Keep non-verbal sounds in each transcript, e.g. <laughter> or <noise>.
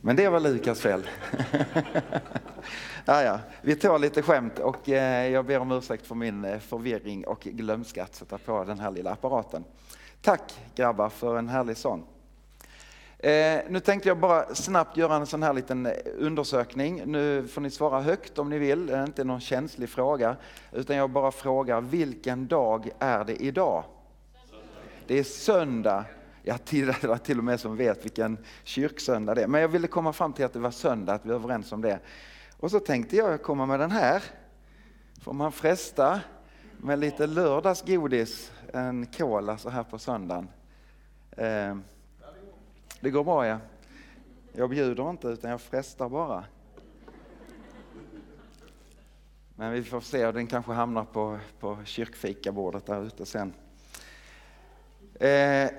Men det var Lukas fel. <laughs> ja, ja. Vi tar lite skämt och eh, jag ber om ursäkt för min eh, förvirring och glömska att sätta på den här lilla apparaten. Tack grabbar för en härlig sång. Eh, nu tänkte jag bara snabbt göra en sån här liten undersökning. Nu får ni svara högt om ni vill, det är inte någon känslig fråga. Utan jag bara frågar, vilken dag är det idag? Det är söndag. Jag till, till och med som vet vilken kyrksöndag det är. Men jag ville komma fram till att det var söndag, att vi är överens om det. Och så tänkte jag komma med den här. Får man fresta med lite lördagsgodis, en cola så här på söndagen. Eh, det går bra ja. Jag bjuder inte utan jag frestar bara. Men vi får se, den kanske hamnar på, på kyrkfikabordet där ute sen. Eh,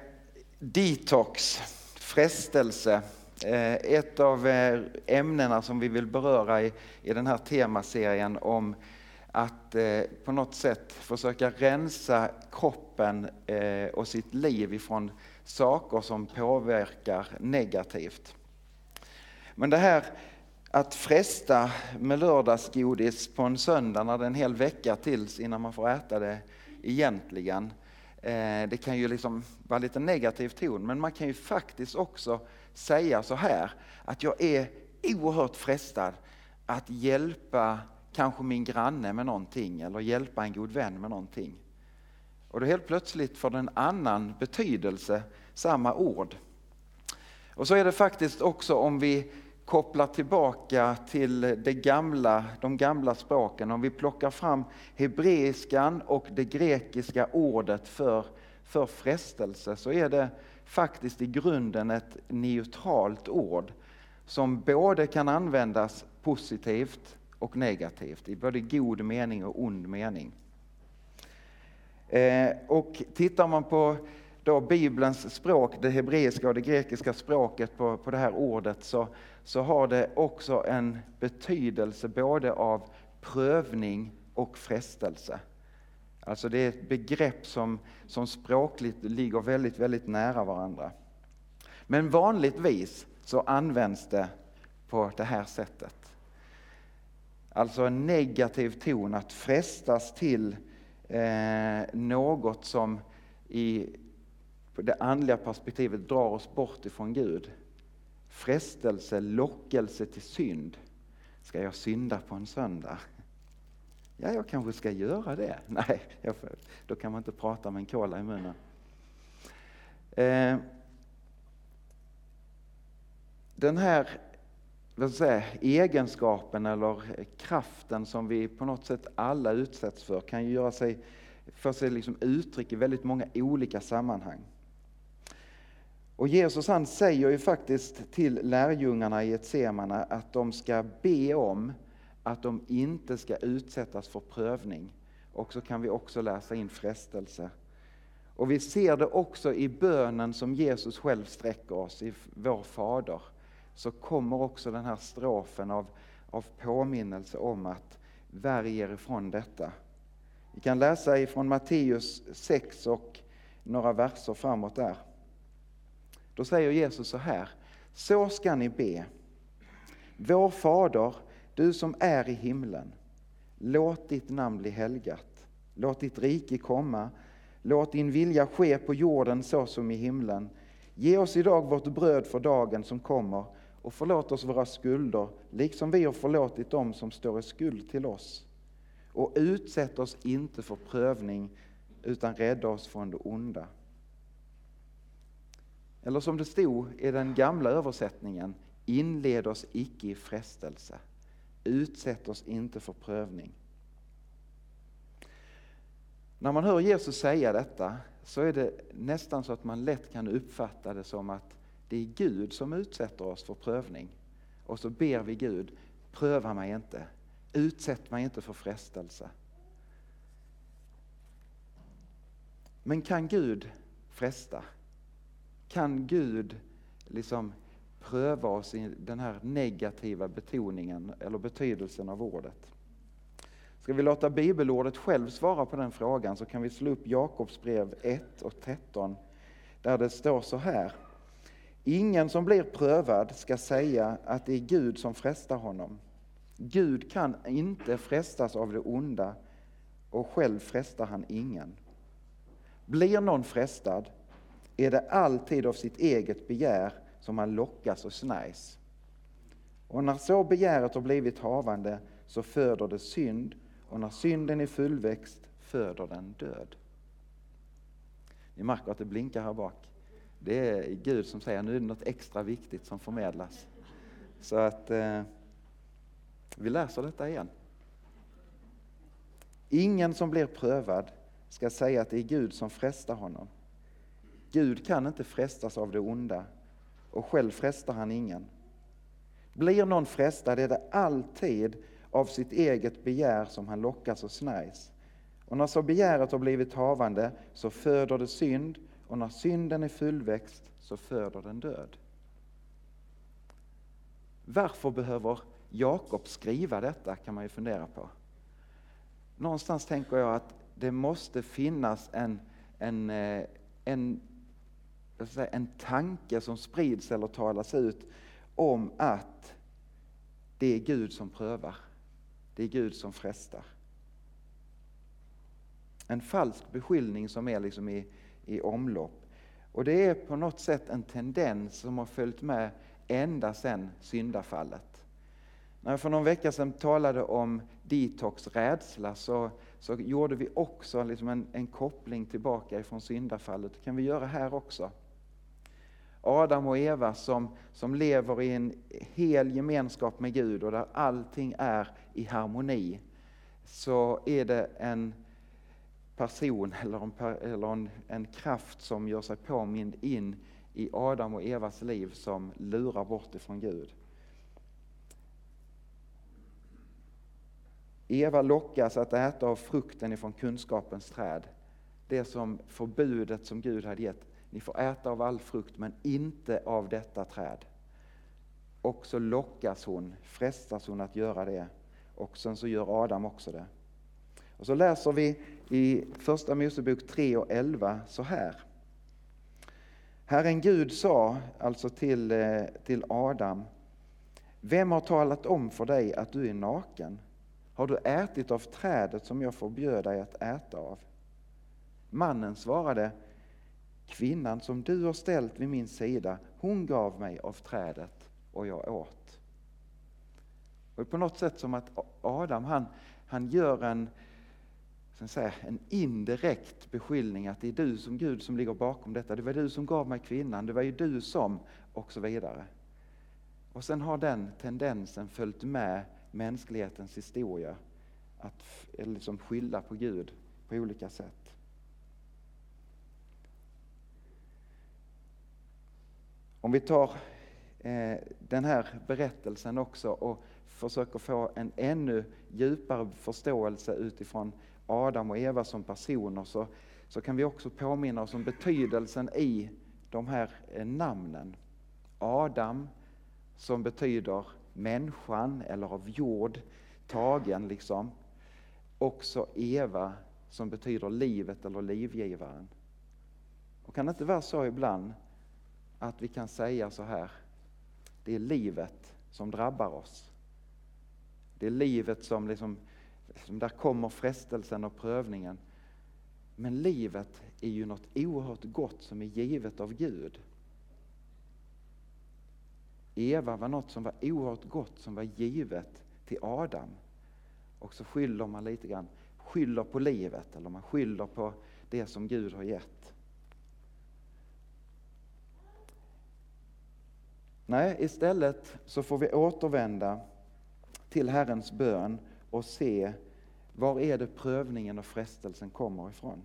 detox, frestelse. Eh, ett av eh, ämnena som vi vill beröra i, i den här temaserien om att eh, på något sätt försöka rensa kroppen eh, och sitt liv ifrån saker som påverkar negativt. Men det här att fresta med lördagsgodis på en söndag när det är en hel vecka tills innan man får äta det egentligen. Eh, det kan ju liksom vara lite negativ ton men man kan ju faktiskt också säga så här att jag är oerhört frestad att hjälpa kanske min granne med någonting eller hjälpa en god vän med någonting. Och då helt plötsligt får den en annan betydelse, samma ord. Och så är det faktiskt också om vi kopplar tillbaka till det gamla, de gamla språken, om vi plockar fram hebreiskan och det grekiska ordet för, för frestelse så är det faktiskt i grunden ett neutralt ord som både kan användas positivt och negativt, i både god mening och ond mening. Eh, och tittar man på då Bibelns språk, det hebreiska och det grekiska språket på, på det här ordet, så, så har det också en betydelse både av prövning och frestelse. Alltså det är ett begrepp som, som språkligt ligger väldigt, väldigt nära varandra. Men vanligtvis så används det på det här sättet. Alltså en negativ ton, att frestas till eh, något som i det andliga perspektivet drar oss bort ifrån Gud. Frestelse, lockelse till synd. Ska jag synda på en söndag? Ja, jag kanske ska göra det. <laughs> Nej, då kan man inte prata med en kola i munnen. Eh, den här vad säga, egenskapen eller kraften som vi på något sätt alla utsätts för kan ju göra sig, för sig liksom uttryck i väldigt många olika sammanhang. Och Jesus han säger ju faktiskt till lärjungarna i ett semana att de ska be om att de inte ska utsättas för prövning. Och så kan vi också läsa in frestelse. Och vi ser det också i bönen som Jesus själv sträcker oss i vår Fader så kommer också den här strofen av, av påminnelse om att värj er ifrån detta. Vi kan läsa ifrån Matteus 6 och några verser framåt där. Då säger Jesus så här, så ska ni be. Vår Fader, du som är i himlen. Låt ditt namn bli helgat. Låt ditt rike komma. Låt din vilja ske på jorden så som i himlen. Ge oss idag vårt bröd för dagen som kommer och förlåt oss våra skulder, liksom vi har förlåtit dem som står i skuld till oss. Och utsätt oss inte för prövning, utan rädda oss från det onda. Eller som det stod i den gamla översättningen, inled oss icke i frestelse. Utsätt oss inte för prövning. När man hör Jesus säga detta så är det nästan så att man lätt kan uppfatta det som att det är Gud som utsätter oss för prövning. Och så ber vi Gud, pröva mig inte, utsätt mig inte för frestelse. Men kan Gud fresta? Kan Gud liksom pröva oss i den här negativa betoningen eller betydelsen av ordet? Ska vi låta bibelordet själv svara på den frågan så kan vi slå upp Jakobs brev 1 och 13 där det står så här. Ingen som blir prövad ska säga att det är Gud som frestar honom. Gud kan inte frestas av det onda och själv frestar han ingen. Blir någon frestad är det alltid av sitt eget begär som han lockas och snärjs. Och när så begäret har blivit havande så föder det synd och när synden är fullväxt föder den död. Ni märker att det blinkar här bak. Det är Gud som säger nu är det något extra viktigt som förmedlas. Så att eh, vi läser detta igen. Ingen som blir prövad ska säga att det är Gud som frestar honom. Gud kan inte frestas av det onda och själv frestar han ingen. Blir någon frestad är det alltid av sitt eget begär som han lockas och snärjs. Och när så begäret har blivit havande så föder det synd och när synden är fullväxt så föder den död. Varför behöver Jakob skriva detta kan man ju fundera på. Någonstans tänker jag att det måste finnas en, en, eh, en, säga, en tanke som sprids eller talas ut om att det är Gud som prövar. Det är Gud som frestar. En falsk beskyllning som är liksom i, i omlopp. Och det är på något sätt en tendens som har följt med ända sedan syndafallet. När jag för någon vecka sedan talade om detox, rädsla, så, så gjorde vi också liksom en, en koppling tillbaka ifrån syndafallet. Det kan vi göra här också. Adam och Eva som, som lever i en hel gemenskap med Gud och där allting är i harmoni. Så är det en person eller en, eller en, en kraft som gör sig påmind in i Adam och Evas liv som lurar bort ifrån Gud. Eva lockas att äta av frukten ifrån kunskapens träd. Det som förbudet som Gud hade gett. Ni får äta av all frukt men inte av detta träd. Och så lockas hon, frestas hon att göra det. Och sen så gör Adam också det. Och så läser vi i Första Mosebok 3 och 11 så här. Herren Gud sa alltså till, eh, till Adam, vem har talat om för dig att du är naken? Har du ätit av trädet som jag förbjöd dig att äta av? Mannen svarade, kvinnan som du har ställt vid min sida, hon gav mig av trädet och jag åt. Och det är på något sätt som att Adam han, han gör en, säga, en indirekt beskyllning att det är du som Gud som ligger bakom detta. Det var du som gav mig kvinnan, det var ju du som och så vidare. Och sen har den tendensen följt med mänsklighetens historia att liksom skylla på Gud på olika sätt. Om vi tar eh, den här berättelsen också och försöker få en ännu djupare förståelse utifrån Adam och Eva som personer så, så kan vi också påminna oss om betydelsen i de här eh, namnen. Adam som betyder människan eller av jord tagen liksom. Också Eva som betyder livet eller livgivaren. Och kan det inte vara så ibland att vi kan säga så här, det är livet som drabbar oss. Det är livet som liksom, som där kommer frestelsen och prövningen. Men livet är ju något oerhört gott som är givet av Gud. Eva var något som var oerhört gott, som var givet till Adam. Och så skyller man lite grann, skyller på livet eller man skyller på det som Gud har gett. Nej, istället så får vi återvända till Herrens bön och se var är det prövningen och frestelsen kommer ifrån.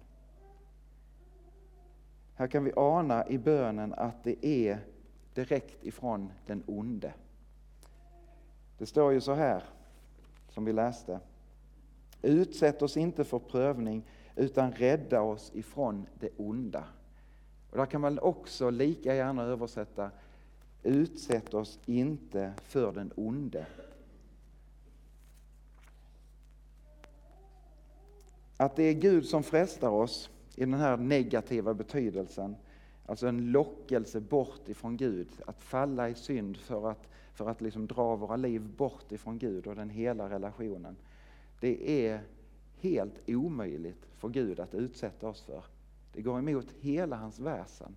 Här kan vi ana i bönen att det är direkt ifrån den onde. Det står ju så här, som vi läste. Utsätt oss inte för prövning, utan rädda oss ifrån det onda. Och där kan man också lika gärna översätta Utsätt oss inte för den onde. Att det är Gud som frestar oss i den här negativa betydelsen, Alltså en lockelse bort ifrån Gud, att falla i synd för att, för att liksom dra våra liv bort ifrån Gud och den hela relationen. Det är helt omöjligt för Gud att utsätta oss för. Det går emot hela hans väsen.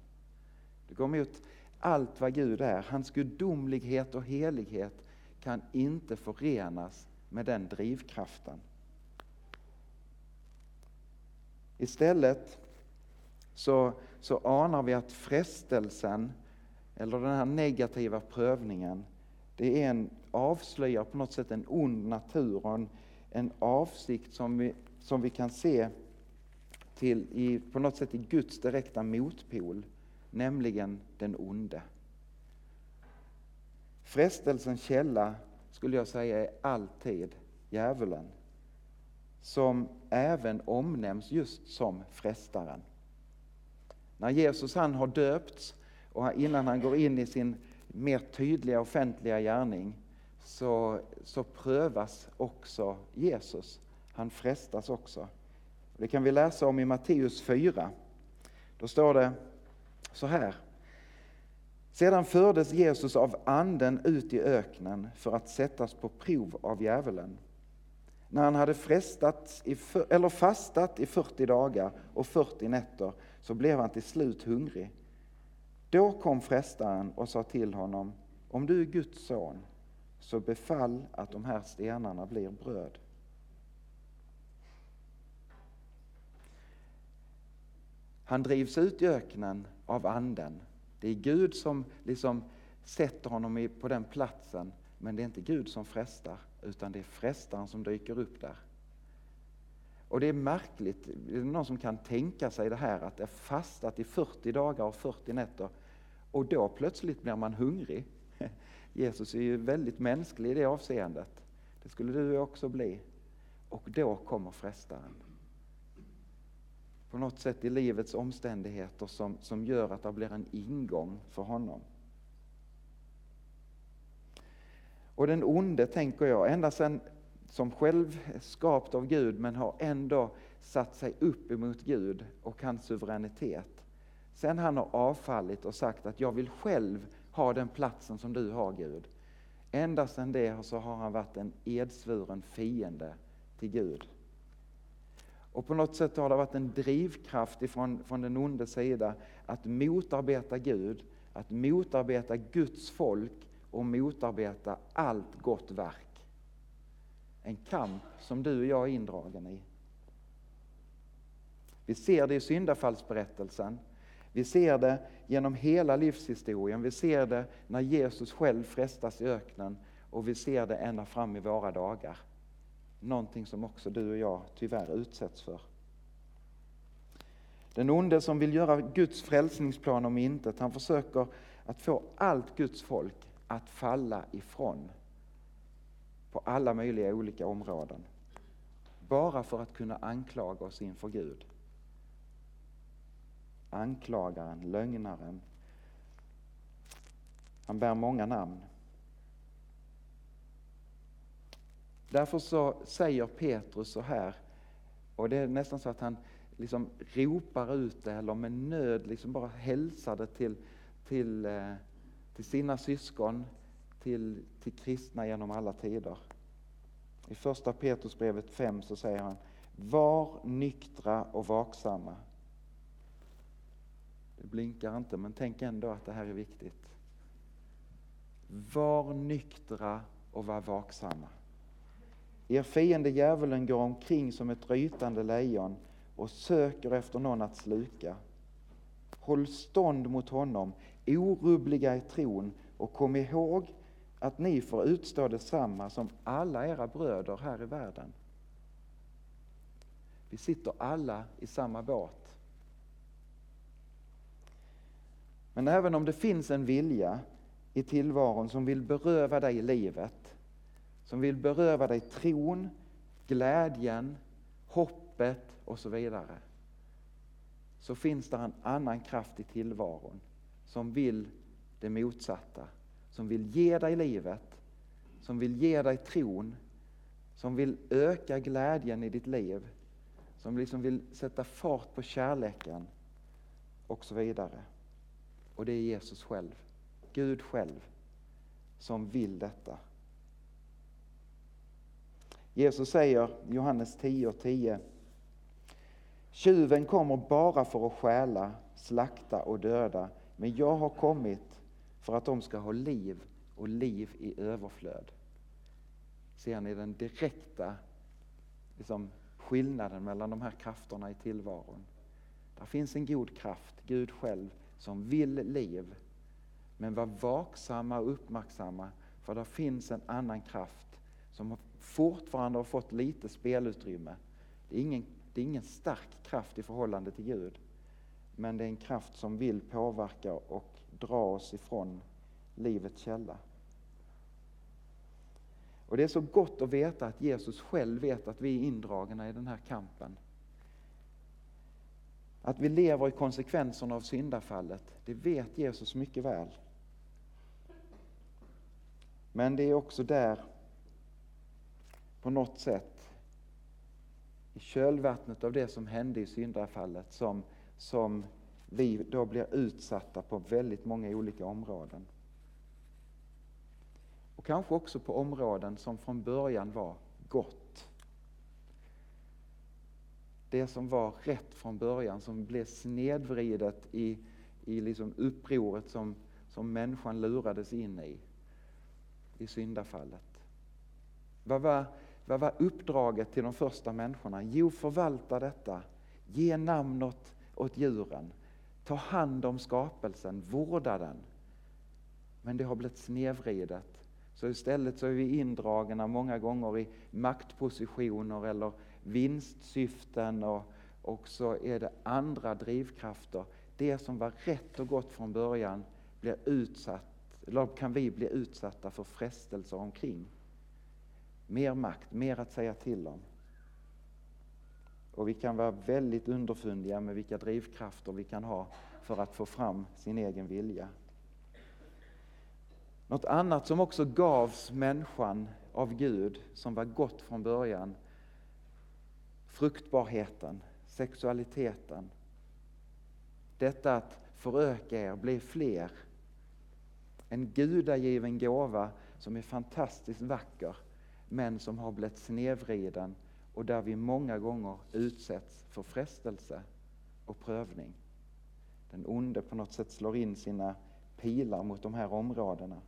Det går emot allt vad Gud är. Hans gudomlighet och helighet kan inte förenas med den drivkraften. Istället så, så anar vi att frestelsen, eller den här negativa prövningen, det är en, avslöjar på något sätt en ond natur och en, en avsikt som vi, som vi kan se till i, på något sätt i Guds direkta motpol, nämligen den onde. Frestelsens källa skulle jag säga är alltid djävulen, som även omnämns just som frestaren. När Jesus han har döpts och innan han går in i sin mer tydliga offentliga gärning så, så prövas också Jesus. Han frestas också. Det kan vi läsa om i Matteus 4. Då står det så här. Sedan fördes Jesus av anden ut i öknen för att sättas på prov av djävulen. När han hade frestat i, eller fastat i 40 dagar och 40 nätter så blev han till slut hungrig. Då kom frestaren och sa till honom, om du är Guds son, så befall att de här stenarna blir bröd. Han drivs ut i öknen av anden. Det är Gud som liksom sätter honom på den platsen, men det är inte Gud som frestar, utan det är frestaren som dyker upp där. Och det är märkligt, är någon som kan tänka sig det här att det är fastat i 40 dagar och 40 nätter och då plötsligt blir man hungrig. <laughs> Jesus är ju väldigt mänsklig i det avseendet. Det skulle du också bli. Och då kommer frestaren. På något sätt i livets omständigheter som, som gör att det blir en ingång för honom. Och den onde, tänker jag, ända sedan som själv skapt av Gud men har ändå satt sig upp emot Gud och hans suveränitet. Sen han har avfallit och sagt att jag vill själv ha den platsen som du har Gud. Ända sedan det så har han varit en edsvuren fiende till Gud. Och på något sätt har det varit en drivkraft ifrån, från den onde sida att motarbeta Gud, att motarbeta Guds folk och motarbeta allt gott verk en kamp som du och jag är indragen i. Vi ser det i syndafallsberättelsen. Vi ser det genom hela livshistorien. Vi ser det när Jesus själv frestas i öknen och vi ser det ända fram i våra dagar. Någonting som också du och jag tyvärr utsätts för. Den onde som vill göra Guds frälsningsplan om intet, han försöker att få allt Guds folk att falla ifrån på alla möjliga olika områden. Bara för att kunna anklaga oss inför Gud. Anklagaren, lögnaren. Han bär många namn. Därför så säger Petrus så här, och det är nästan så att han liksom ropar ut det eller med nöd liksom bara hälsar det till, till, eh, till sina syskon, till, till kristna genom alla tider. I första Petrusbrevet 5 så säger han Var nyktra och vaksamma. Det blinkar inte, men tänk ändå att det här är viktigt. Var nyktra och var vaksamma. Er fiende djävulen går omkring som ett rytande lejon och söker efter någon att sluka. Håll stånd mot honom, orubbliga i tron och kom ihåg att ni får utstå detsamma som alla era bröder här i världen. Vi sitter alla i samma båt. Men även om det finns en vilja i tillvaron som vill beröva dig livet, som vill beröva dig tron, glädjen, hoppet och så vidare, så finns det en annan kraft i tillvaron som vill det motsatta som vill ge dig livet, som vill ge dig tron, som vill öka glädjen i ditt liv, som liksom vill sätta fart på kärleken och så vidare. Och det är Jesus själv, Gud själv, som vill detta. Jesus säger i Johannes 10 och 10 Tjuven kommer bara för att stjäla, slakta och döda, men jag har kommit för att de ska ha liv och liv i överflöd. Ser ni den direkta liksom, skillnaden mellan de här krafterna i tillvaron? Där finns en god kraft, Gud själv, som vill liv. Men var vaksamma och uppmärksamma, för där finns en annan kraft som fortfarande har fått lite spelutrymme. Det är ingen, det är ingen stark kraft i förhållande till Gud. Men det är en kraft som vill påverka och dra oss ifrån livets källa. Och Det är så gott att veta att Jesus själv vet att vi är indragna i den här kampen. Att vi lever i konsekvenserna av syndafallet, det vet Jesus mycket väl. Men det är också där, på något sätt, i kölvattnet av det som hände i syndafallet, som, som vi då blir utsatta på väldigt många olika områden. Och kanske också på områden som från början var gott. Det som var rätt från början, som blev snedvridet i, i liksom upproret som, som människan lurades in i, i syndafallet. Vad var, vad var uppdraget till de första människorna? Jo, förvalta detta, ge namn åt, åt djuren, ta hand om skapelsen, vårda den. Men det har blivit snedvridet så istället så är vi indragna många gånger i maktpositioner eller vinstsyften och, och så är det andra drivkrafter. Det som var rätt och gott från början blir utsatt, eller kan vi bli utsatta för frestelser omkring. Mer makt, mer att säga till om. Och vi kan vara väldigt underfundiga med vilka drivkrafter vi kan ha för att få fram sin egen vilja. Något annat som också gavs människan av Gud, som var gott från början, fruktbarheten, sexualiteten. Detta att föröka er, bli fler. En gudagiven gåva som är fantastiskt vacker, men som har blivit snedvriden och där vi många gånger utsätts för frestelse och prövning. Den onde på något sätt slår in sina pilar mot de här områdena.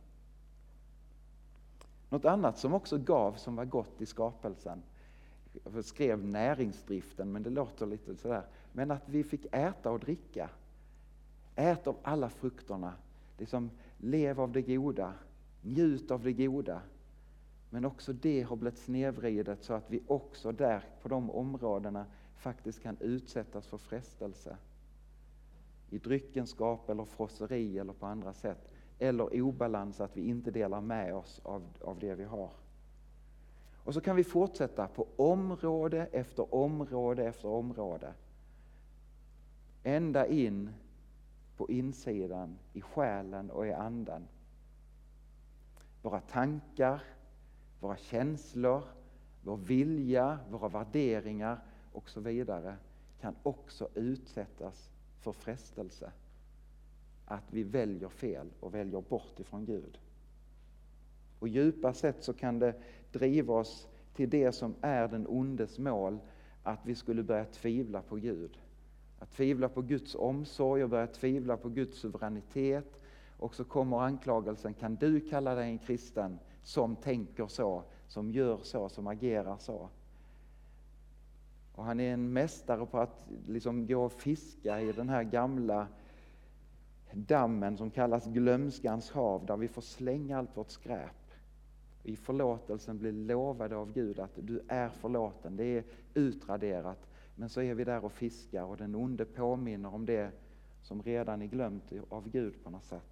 Något annat som också gav som var gott i skapelsen. Jag skrev näringsdriften, men det låter lite sådär. Men att vi fick äta och dricka. Ät av alla frukterna. Liksom, lev av det goda. Njut av det goda. Men också det har blivit snedvridet så att vi också där på de områdena faktiskt kan utsättas för frestelse. I dryckenskap eller frosseri eller på andra sätt eller obalans, att vi inte delar med oss av, av det vi har. Och så kan vi fortsätta på område efter område efter område. Ända in på insidan, i själen och i anden. Våra tankar, våra känslor, vår vilja, våra värderingar och så vidare kan också utsättas för frestelse att vi väljer fel och väljer bort ifrån Gud. Och djupast sett så kan det driva oss till det som är den ondes mål, att vi skulle börja tvivla på Gud. Att tvivla på Guds omsorg och börja tvivla på Guds suveränitet. Och så kommer anklagelsen, kan du kalla dig en kristen som tänker så, som gör så, som agerar så? Och han är en mästare på att liksom gå och fiska i den här gamla dammen som kallas glömskans hav, där vi får slänga allt vårt skräp. I förlåtelsen blir lovade av Gud att du är förlåten, det är utraderat. Men så är vi där och fiskar och den onde påminner om det som redan är glömt av Gud på något sätt.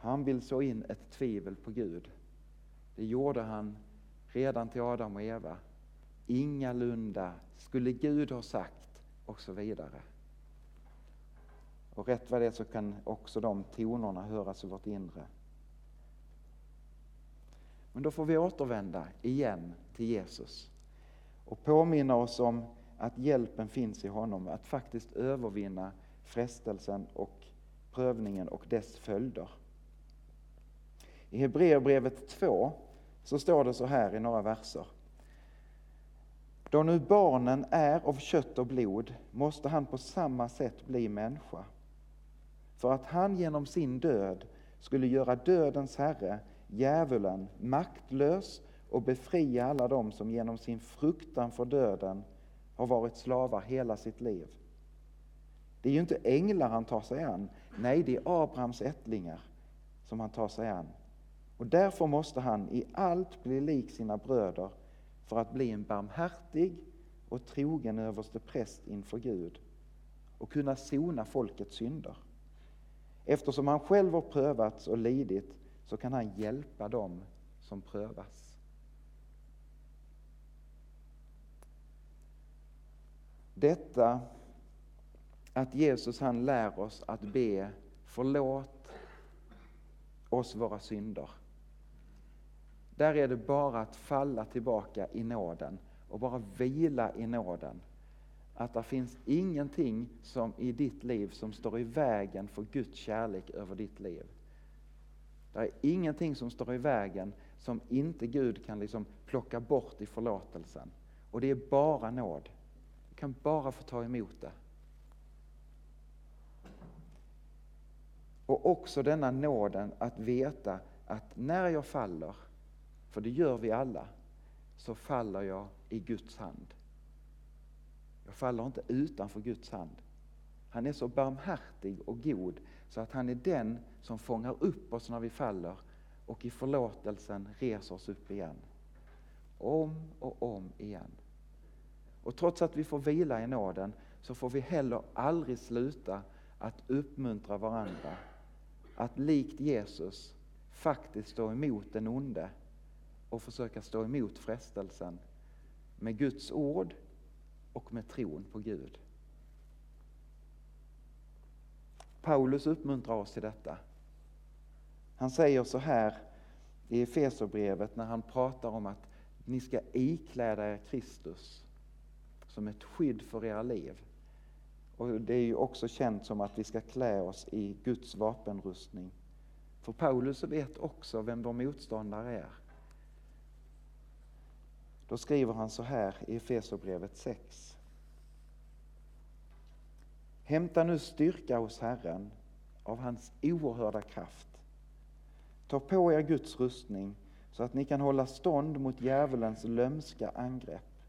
Han vill så in ett tvivel på Gud. Det gjorde han redan till Adam och Eva. Ingalunda skulle Gud ha sagt och så vidare. Och rätt vad det är så kan också de tonerna höras i vårt inre. Men då får vi återvända igen till Jesus och påminna oss om att hjälpen finns i honom, att faktiskt övervinna frestelsen och prövningen och dess följder. I Hebreerbrevet 2 så står det så här i några verser. Då nu barnen är av kött och blod måste han på samma sätt bli människa. För att han genom sin död skulle göra dödens herre, djävulen, maktlös och befria alla dem som genom sin fruktan för döden har varit slavar hela sitt liv. Det är ju inte änglar han tar sig an, nej det är Abrahams ättlingar som han tar sig an. Och därför måste han i allt bli lik sina bröder för att bli en barmhärtig och trogen överste präst inför Gud och kunna sona folkets synder. Eftersom han själv har prövats och lidit så kan han hjälpa dem som prövas. Detta att Jesus han lär oss att be förlåt oss våra synder. Där är det bara att falla tillbaka i nåden och bara vila i nåden. Att det finns ingenting som i ditt liv som står i vägen för Guds kärlek över ditt liv. Det är ingenting som står i vägen som inte Gud kan liksom plocka bort i förlåtelsen. Och det är bara nåd. Du kan bara få ta emot det. Och också denna nåden att veta att när jag faller för det gör vi alla, så faller jag i Guds hand. Jag faller inte utanför Guds hand. Han är så barmhärtig och god så att han är den som fångar upp oss när vi faller och i förlåtelsen reser oss upp igen. Om och om igen. Och trots att vi får vila i nåden så får vi heller aldrig sluta att uppmuntra varandra att likt Jesus faktiskt stå emot den onde och försöka stå emot frestelsen med Guds ord och med tron på Gud. Paulus uppmuntrar oss till detta. Han säger så här i Efeserbrevet när han pratar om att ni ska ikläda er Kristus som ett skydd för era liv. Och Det är ju också känt som att vi ska klä oss i Guds vapenrustning. För Paulus vet också vem vår motståndare är. Då skriver han så här i Efesierbrevet 6. Hämta nu styrka hos Herren av hans oerhörda kraft. Ta på er Guds rustning så att ni kan hålla stånd mot djävulens lömska angrepp.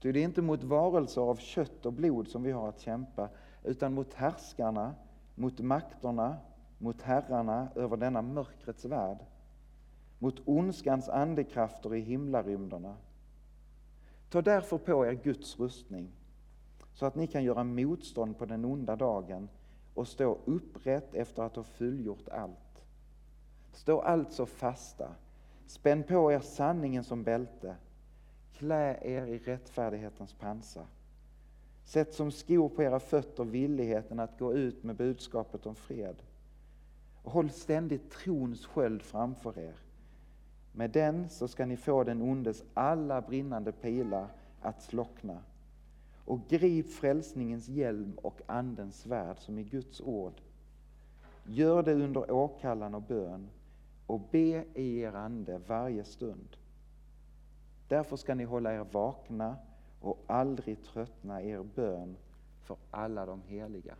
Ty det är inte mot varelser av kött och blod som vi har att kämpa, utan mot härskarna, mot makterna, mot herrarna över denna mörkrets värld mot ondskans andekrafter i himlarymderna. Ta därför på er Guds rustning så att ni kan göra motstånd på den onda dagen och stå upprätt efter att ha fullgjort allt. Stå alltså fasta, spänn på er sanningen som bälte, klä er i rättfärdighetens pansar. Sätt som skor på era fötter villigheten att gå ut med budskapet om fred. Och håll ständigt trons sköld framför er med den så ska ni få den ondes alla brinnande pilar att slockna. Och grip frälsningens hjälm och Andens svärd som är Guds ord. Gör det under åkallan och bön och be i er ande varje stund. Därför ska ni hålla er vakna och aldrig tröttna i er bön för alla de heliga.